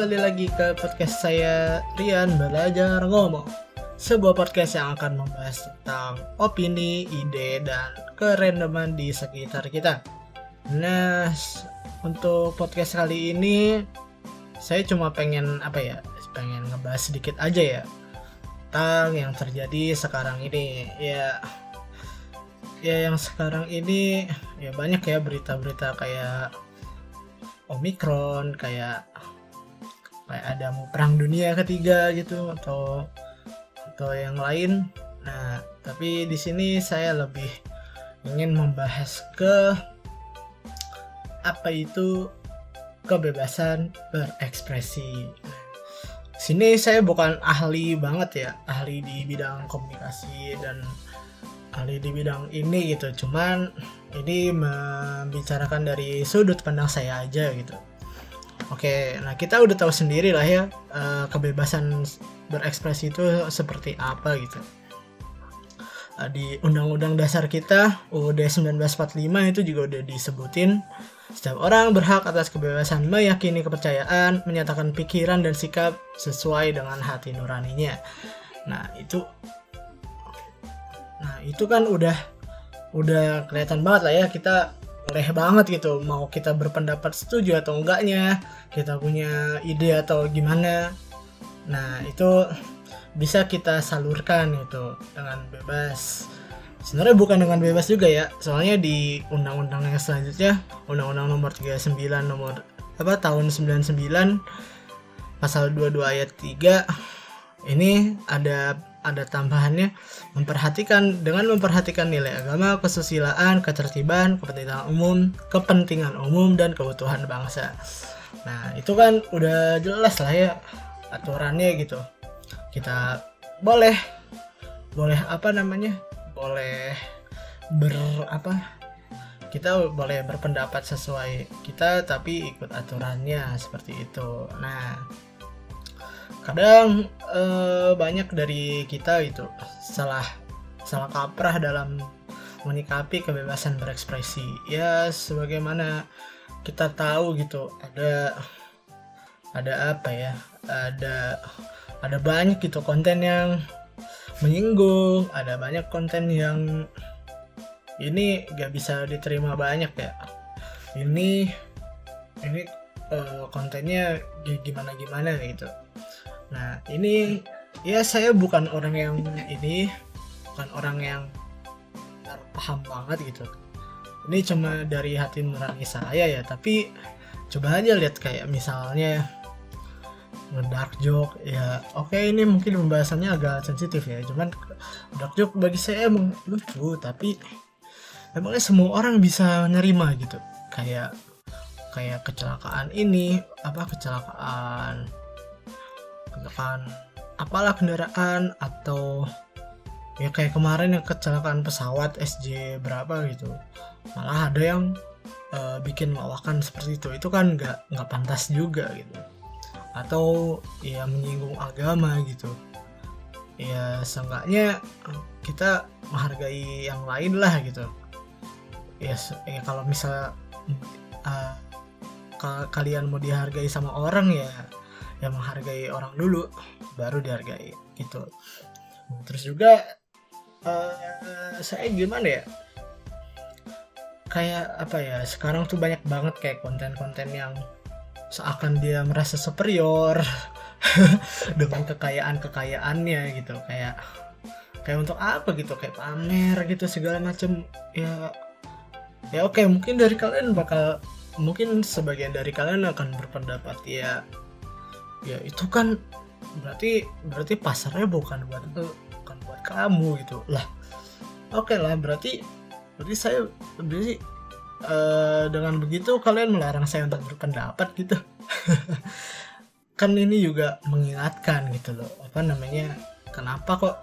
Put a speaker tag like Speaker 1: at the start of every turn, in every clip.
Speaker 1: kembali lagi ke podcast saya Rian Belajar Ngomong. Sebuah podcast yang akan membahas tentang opini, ide, dan kerendaman di sekitar kita. Nah, untuk podcast kali ini saya cuma pengen apa ya pengen ngebahas sedikit aja ya tentang yang terjadi sekarang ini. Ya ya yang sekarang ini ya banyak ya berita-berita kayak Omikron kayak kayak ada mau perang dunia ketiga gitu atau atau yang lain. Nah, tapi di sini saya lebih ingin membahas ke apa itu kebebasan berekspresi. Sini saya bukan ahli banget ya, ahli di bidang komunikasi dan ahli di bidang ini gitu. Cuman ini membicarakan dari sudut pandang saya aja gitu. Oke, nah kita udah tahu sendiri lah ya uh, kebebasan berekspresi itu seperti apa gitu. Uh, di Undang-Undang Dasar kita UUD 1945 itu juga udah disebutin setiap orang berhak atas kebebasan meyakini kepercayaan, menyatakan pikiran dan sikap sesuai dengan hati nuraninya. Nah, itu Nah, itu kan udah udah kelihatan banget lah ya kita leh banget gitu. Mau kita berpendapat setuju atau enggaknya kita punya ide atau gimana. Nah itu bisa kita salurkan gitu dengan bebas. Sebenarnya bukan dengan bebas juga ya. Soalnya di undang-undang yang selanjutnya undang-undang nomor 39 nomor apa tahun 99 pasal 22 ayat 3 ini ada ada tambahannya memperhatikan dengan memperhatikan nilai agama, kesusilaan, ketertiban, kepentingan umum, kepentingan umum dan kebutuhan bangsa. Nah, itu kan udah jelas lah ya aturannya gitu. Kita boleh boleh apa namanya? Boleh ber apa? Kita boleh berpendapat sesuai kita tapi ikut aturannya seperti itu. Nah, kadang eh, banyak dari kita itu salah salah kaprah dalam menyikapi kebebasan berekspresi. Ya sebagaimana kita tahu gitu ada ada apa ya ada ada banyak gitu konten yang menyinggung ada banyak konten yang ini gak bisa diterima banyak ya. Ini ini uh, kontennya gimana gimana gitu Nah, ini ya saya bukan orang yang ini bukan orang yang paham banget gitu. Ini cuma dari hati nurani saya ya, tapi coba aja lihat kayak misalnya ngedark joke ya oke okay, ini mungkin pembahasannya agak sensitif ya cuman dark joke bagi saya emang lucu tapi emangnya semua orang bisa menerima gitu kayak kayak kecelakaan ini apa kecelakaan kecelakaan apalah kendaraan atau ya kayak kemarin yang kecelakaan pesawat SJ berapa gitu. Malah ada yang uh, bikin lawakan seperti itu. Itu kan nggak nggak pantas juga gitu. Atau ya menyinggung agama gitu. Ya seenggaknya kita menghargai yang lain lah gitu. Ya, ya kalau misal uh, kalian mau dihargai sama orang ya yang menghargai orang dulu baru dihargai gitu terus juga uh, saya gimana ya? Kayak apa ya sekarang tuh banyak banget kayak konten-konten yang seakan dia merasa superior dengan kekayaan kekayaannya gitu. Kayak kayak untuk apa gitu? Kayak pamer gitu segala macem. Ya ya oke mungkin dari kalian bakal mungkin sebagian dari kalian akan berpendapat ya ya itu kan berarti berarti pasarnya bukan buat bukan buat kamu gitu. Lah oke okay lah berarti berarti saya berarti uh, dengan begitu kalian melarang saya untuk berpendapat gitu. Kan ini juga mengingatkan gitu loh apa namanya kenapa kok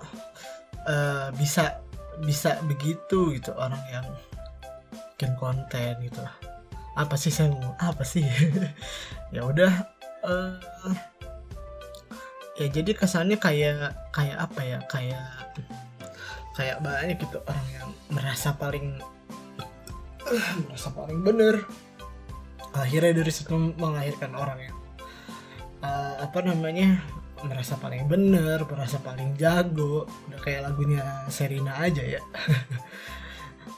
Speaker 1: uh, bisa bisa begitu gitu orang yang bikin konten gitu apa sih saya mau apa sih? Ya udah uh, ya jadi kesannya kayak kayak apa ya? Kayak kayak banyak gitu orang yang merasa paling merasa paling bener. Akhirnya dari situ melahirkan orang yang uh, apa namanya? Merasa paling bener merasa paling jago. Udah kayak lagunya Serina aja ya.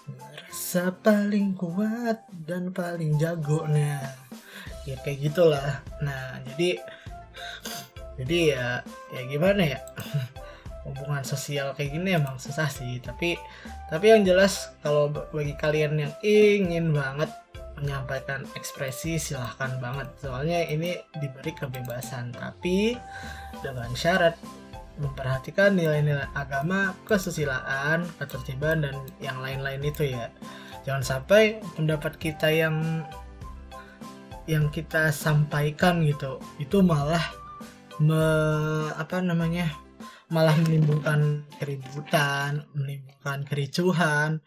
Speaker 1: Merasa paling kuat dan paling jago. Nah ya kayak gitulah. Nah jadi jadi ya ya gimana ya? Hubungan sosial kayak gini emang susah sih tapi tapi yang jelas kalau bagi kalian yang ingin banget menyampaikan ekspresi silahkan banget. Soalnya ini diberi kebebasan tapi dengan syarat memperhatikan nilai-nilai agama, kesusilaan, ketertiban dan yang lain-lain itu ya. Jangan sampai pendapat kita yang yang kita sampaikan gitu itu malah me, apa namanya? malah menimbulkan keributan, menimbulkan kericuhan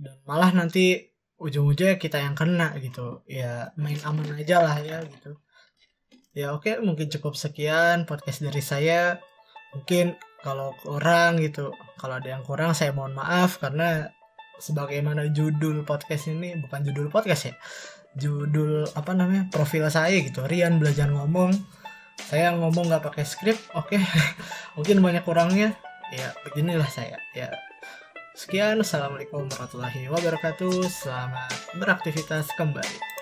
Speaker 1: dan malah nanti ujung-ujungnya kita yang kena gitu ya main aman aja lah ya gitu ya oke mungkin cukup sekian podcast dari saya mungkin kalau kurang gitu kalau ada yang kurang saya mohon maaf karena sebagaimana judul podcast ini bukan judul podcast ya judul apa namanya profil saya gitu. Rian belajar ngomong. Saya ngomong nggak pakai skrip oke. Mungkin banyak kurangnya. Ya beginilah saya. Ya. Sekian, Assalamualaikum warahmatullahi wabarakatuh. Selamat beraktivitas kembali.